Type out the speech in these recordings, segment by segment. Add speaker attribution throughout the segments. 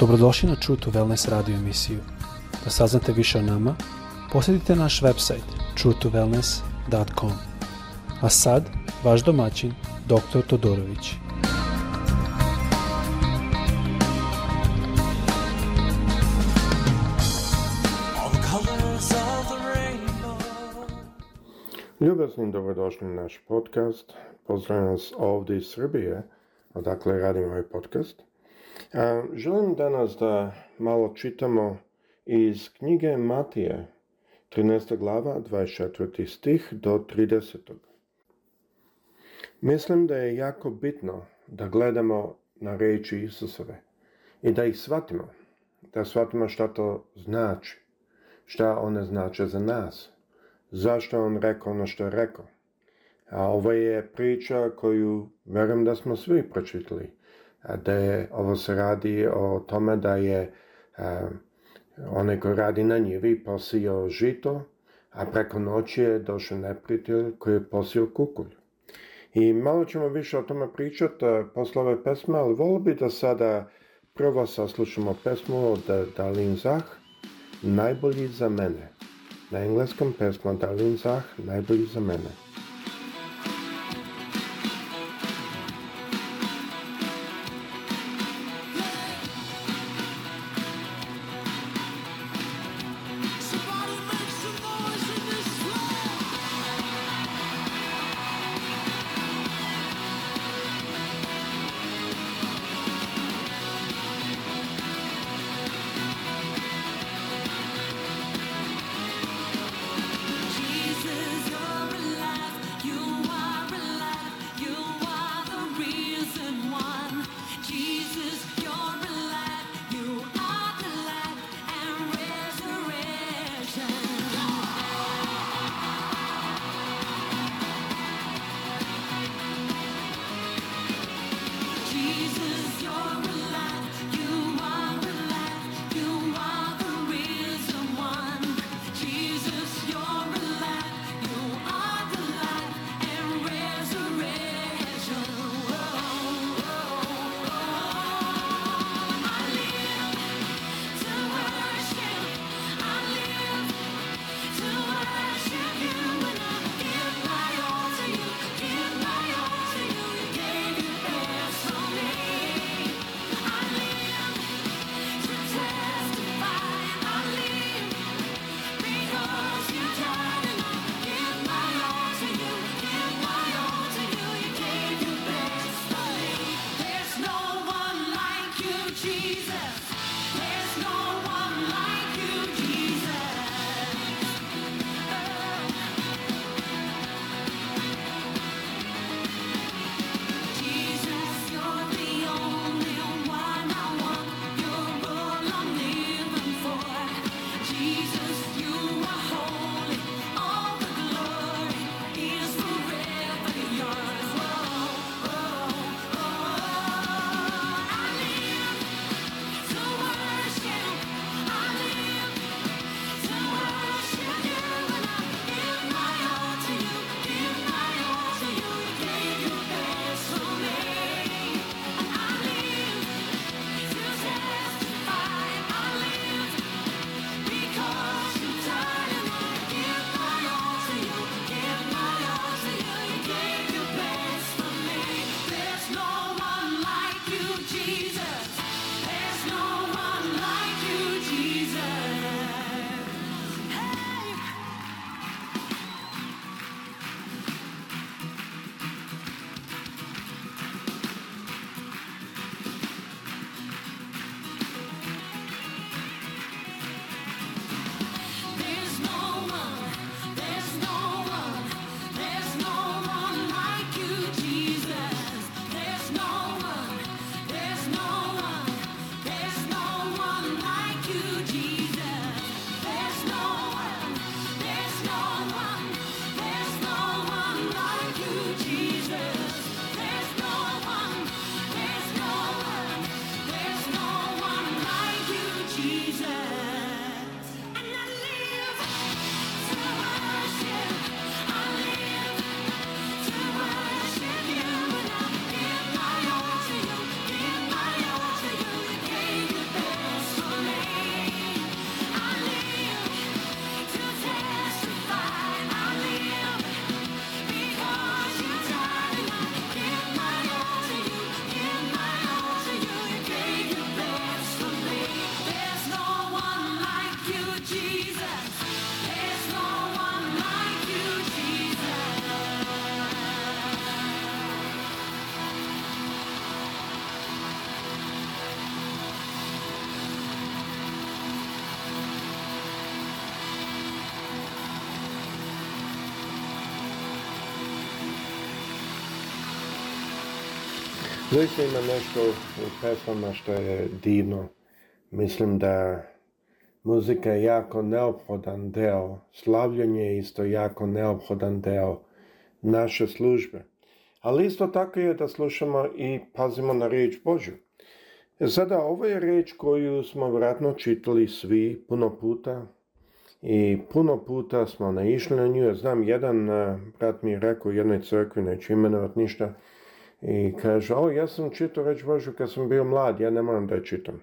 Speaker 1: Dobrodošli na True to Wellness radio emisiju. Da saznate više o nama, posjetite naš website truetowellness.com. A sad, vaš domaćin, dr. Todorović.
Speaker 2: Ljubaznim dobrodošli na naš podcast. Pozdravljam vas ovdje iz Srbije, odakle radim ovaj podcast. Želim danas da malo čitamo iz knjige Matije, 13. glava, 24. stih do 30. Mislim da je jako bitno da gledamo na reči Isusove i da ih shvatimo, da shvatimo šta to znači, šta one znače za nas, zašto on rekao ono što je rekao. A ovo je priča koju verujem da smo svi pročitali da je, ovo se radi o tome da je onaj ko radi na njivi posio žito, a preko noći je došao neprijatelj koji je posio kukulj. I malo ćemo više o tome pričati posle ove pesme, ali volio bi da sada prvo saslušamo pesmu od Dalin Zah, Najbolji za mene. Na engleskom pesmu Dalin Zah, Najbolji za mene. Doista ima nešto u pesmama što je divno. Mislim da muzika je jako neophodan deo, slavljenje je isto jako neophodan deo naše službe. Ali isto tako je da slušamo i pazimo na riječ Božju. E sada, ovo je riječ koju smo vratno čitali svi puno puta i puno puta smo naišli na nju. znam, jedan eh, brat mi je rekao u jednoj crkvi, neću imenovati ništa, i kaže, o, ja sam čitao Reč Božu kad sam bio mlad, ja ne moram da je čitam.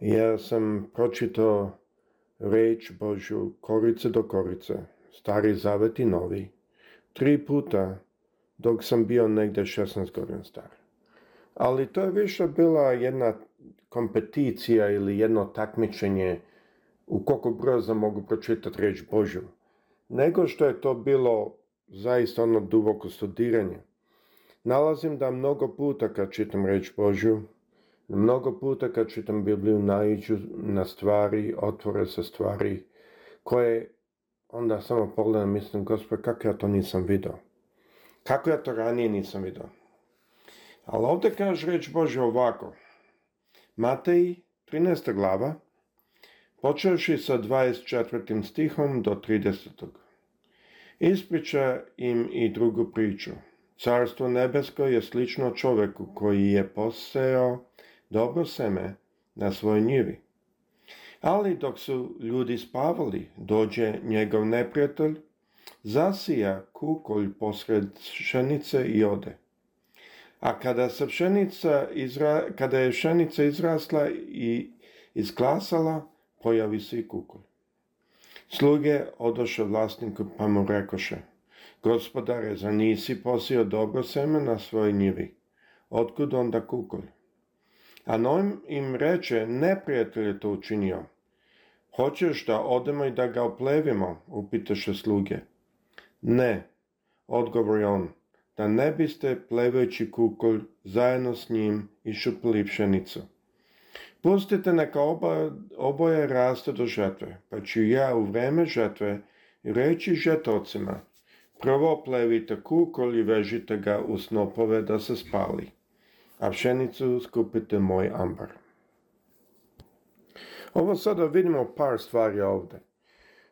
Speaker 2: Ja sam pročitao reč Božu korice do korice, stari zavet i novi, tri puta dok sam bio negde 16 godina star. Ali to je više bila jedna kompeticija ili jedno takmičenje u koliko broza mogu pročitati reč Božju, nego što je to bilo zaista ono duboko studiranje. Nalazim da mnogo puta kad čitam reč Božju, mnogo puta kad čitam Bibliju naiđu na stvari, otvore se stvari koje onda samo pogledam mislim, gospod, kako ja to nisam vidio? Kako ja to ranije nisam vidio? Ali ovdje kaže reč Bože ovako. Matej, 13. glava, počevši sa 24. stihom do 30. Ispriča im i drugu priču. Carstvo nebesko je slično čovjeku koji je poseo dobro seme na svoj njivi. Ali dok su ljudi spavali, dođe njegov neprijatelj, zasija kukolj posred šenice i ode. A kada, se pšenica kada je šenica izrasla i isklasala, pojavi se i kukolj. Sluge odoše vlasniku pa mu rekoše – Gospodare, za nisi posio dobro seme na svoj njivi? Otkud onda kukolj? A Noem im reče, neprijatelj je to učinio. Hoćeš da odemo i da ga oplevimo, upitaše sluge. Ne, je on, da ne biste plevajući kukolj zajedno s njim šupili pšenicu. Pustite neka oba, oboje raste do žetve, pa ću ja u vreme žetve reći žetocima – Prvo plevite kukol i vežite ga u snopove da se spali, a pšenicu skupite moj ambar. Ovo sada vidimo par stvari ovdje.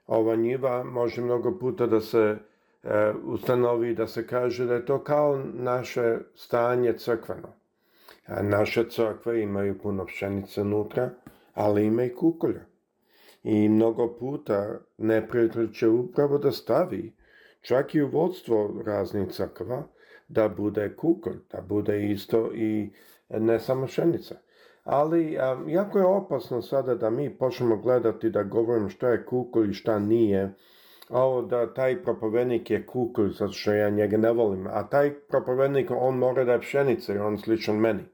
Speaker 2: Ova njiva može mnogo puta da se e, ustanovi ustanovi, da se kaže da je to kao naše stanje crkveno. A naše crkve imaju puno pšenice unutra, ali ima i kukolja. I mnogo puta neprijatelj će upravo da stavi čak i u vodstvo raznih crkva, da bude kukol. da bude isto i ne samo šenica. Ali jako je opasno sada da mi počnemo gledati da govorim što je kukolj i šta nije, o, da taj propovednik je kukolj, zato što ja njega ne volim, a taj propovednik, on mora da je pšenica i on sličan meni.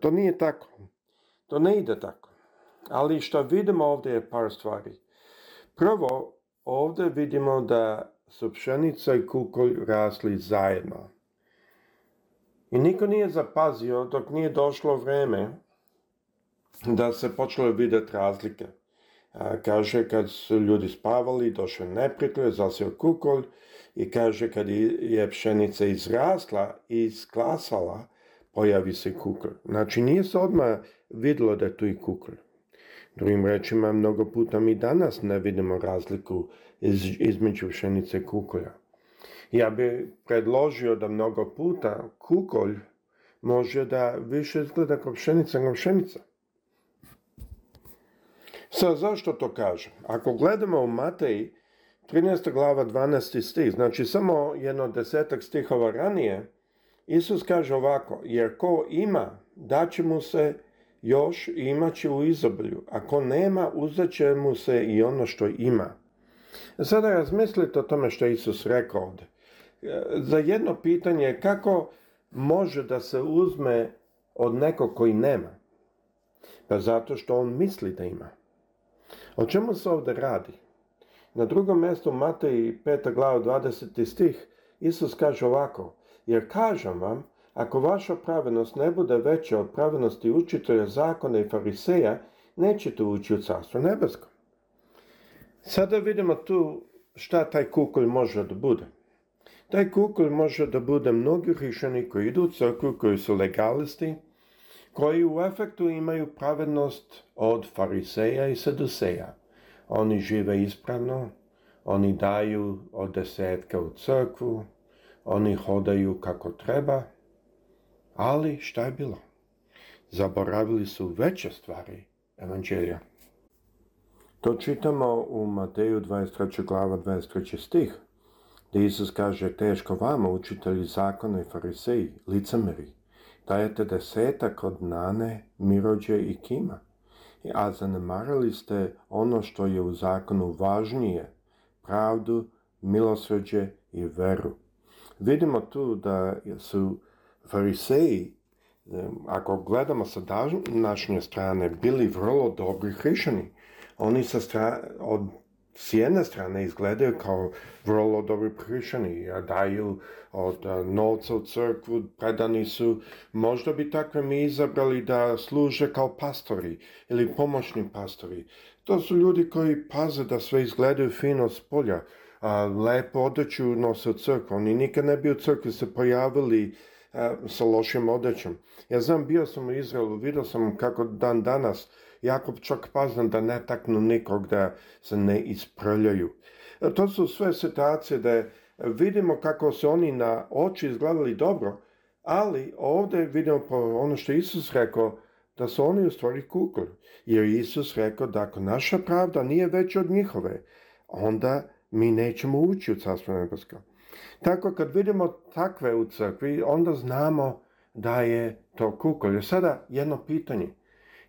Speaker 2: to nije tako. To ne ide tako. Ali što vidimo ovdje je par stvari. Prvo, ovdje vidimo da su pšenica i kukolj rasli zajedno. I niko nije zapazio dok nije došlo vreme da se počelo vidjeti razlike. A, kaže kad su ljudi spavali, došao neprijatelj, zasio kukolj i kaže kad je pšenica izrasla i sklasala, pojavi se kukolj. Znači nije se odmah vidjelo da je tu i kukolj. Drugim rečima, mnogo puta mi danas ne vidimo razliku između pšenice i kukolja. Ja bi predložio da mnogo puta kukolj može da više izgleda kao pšenica nego pšenica. Sad, zašto to kažem? Ako gledamo u Mateji, 13. glava 12. stih, znači samo jedno desetak stihova ranije, Isus kaže ovako, jer ko ima, daće mu se još i imat u izoblju, a ko nema, uzet će mu se i ono što ima. E, sada razmislite o tome što je Isus rekao ovdje. E, za jedno pitanje kako može da se uzme od nekog koji nema? Pa zato što on misli da ima. O čemu se ovdje radi? Na drugom mjestu Mateji 5. glava 20. stih Isus kaže ovako Jer kažem vam, ako vaša pravenost ne bude veća od pravenosti učitelja zakona i fariseja, nećete ući u carstvo nebesko. Sada vidimo tu šta taj kukolj može da bude. Taj kukolj može da bude mnogi hrišani koji idu u crkvu, koji su legalisti, koji u efektu imaju pravednost od fariseja i seduseja. Oni žive ispravno, oni daju od desetka u crkvu, oni hodaju kako treba, ali šta je bilo? Zaboravili su veće stvari evanđelja. To čitamo u Mateju 23. glava 23. stih, gdje Isus kaže, teško vama, učitelji zakona i fariseji, licemeri, dajete desetak od nane, mirođe i kima, a zanemarili ste ono što je u zakonu važnije, pravdu, milosrđe i veru. Vidimo tu da su fariseji, eh, ako gledamo sa današnje strane, bili vrlo dobri hrišani, oni sa stra, od, s jedne strane izgledaju kao vrlo dobri jer daju od e, novca u crkvu, predani su. Možda bi takve mi izabrali da služe kao pastori ili pomoćni pastori. To su ljudi koji paze da sve izgledaju fino s polja, a, lepo odeću nose u crkvu. Oni nikad ne bi u crkvi se pojavili a, e, sa lošim odećom. Ja znam, bio sam u Izraelu, vidio sam kako dan danas jako čak pazan da ne taknu nikog, da se ne isprljaju. E, to su sve situacije da vidimo kako se oni na oči izgledali dobro, ali ovdje vidimo po ono što Isus rekao, da su oni u stvari kukli. Jer Isus rekao da ako naša pravda nije veća od njihove, onda mi nećemo ući u Carstvo Tako kad vidimo takve u crkvi, onda znamo da je to kukolje. Sada jedno pitanje.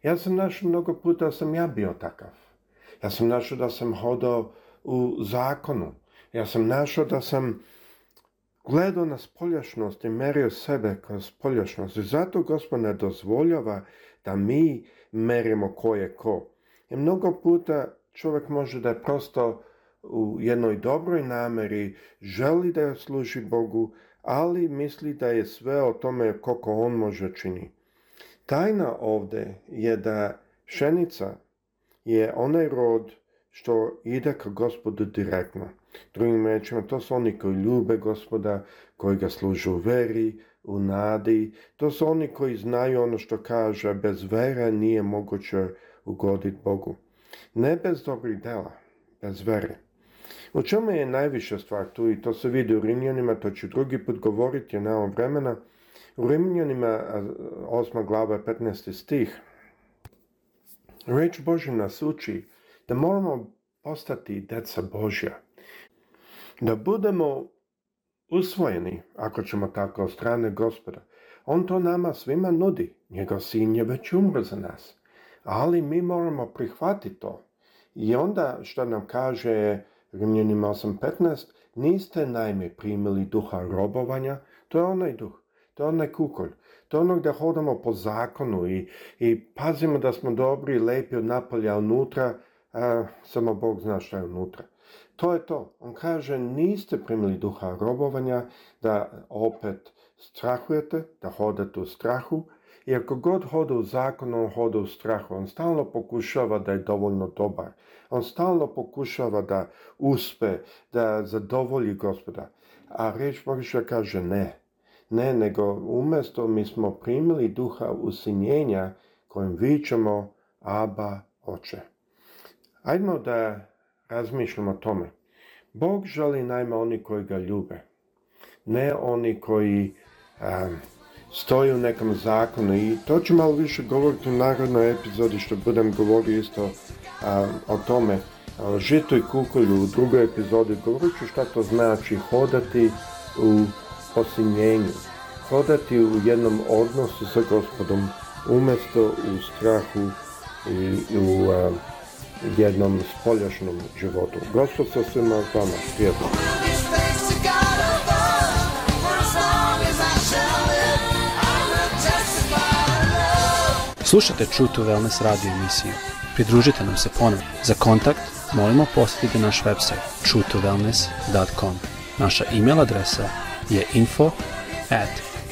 Speaker 2: Ja sam našao mnogo puta da sam ja bio takav. Ja sam našao da sam hodao u zakonu. Ja sam našao da sam gledao na spoljašnost i merio sebe kao spoljašnost. I zato Gospod ne dozvoljava da mi merimo ko je ko. I mnogo puta čovjek može da je prosto u jednoj dobroj nameri, želi da je služi Bogu, ali misli da je sve o tome koliko on može činiti. Tajna ovdje je da pšenica je onaj rod što ide ka gospodu direktno. Drugim rečima, to su oni koji ljube gospoda, koji ga služu u veri, u nadi. To su oni koji znaju ono što kaže, bez vere nije moguće ugoditi Bogu. Ne bez dobrih dela, bez vere. U čemu je najviše stvar tu i to se vidi u Rimljanima, to ću drugi put govoriti, na ovom vremena, u Rimljanima, 8. glava, 15. stih, Reč Božja nas uči da moramo postati deca Božja, da budemo usvojeni, ako ćemo tako, od strane gospoda. On to nama svima nudi, njegov sin je već umro za nas, ali mi moramo prihvatiti to. I onda što nam kaže Rimljanima 8.15, niste najme primili duha robovanja, to je onaj duh to je onaj kukolj. To je ono gdje hodamo po zakonu i, i pazimo da smo dobri i lepi od napolja, unutra, samo Bog zna šta je unutra. To je to. On kaže, niste primili duha robovanja, da opet strahujete, da hodate u strahu, i ako god hoda u zakonu, on hoda u strahu. On stalno pokušava da je dovoljno dobar. On stalno pokušava da uspe, da zadovolji gospoda. A reč Božića kaže ne. Ne, nego umjesto mi smo primili duha usinjenja kojim vičemo Aba oče. Ajmo da razmišljamo o tome. Bog želi najma oni koji ga ljube. Ne oni koji stoje u nekom zakonu i to ću malo više govoriti u narodnoj epizodi što budem govorio isto o tome o žitu i kukolju u drugoj epizodi govorit ću šta to znači hodati u osinjenju, hodati u jednom odnosu sa gospodom umjesto u strahu i u a, e, jednom spoljašnom životu. Gospod sa svima vama, prijatno.
Speaker 1: Slušajte True to Wellness radio emisiju. Pridružite nam se ponovno. Za kontakt molimo posjetite naš website www.truetowellness.com Naša email adresa je info at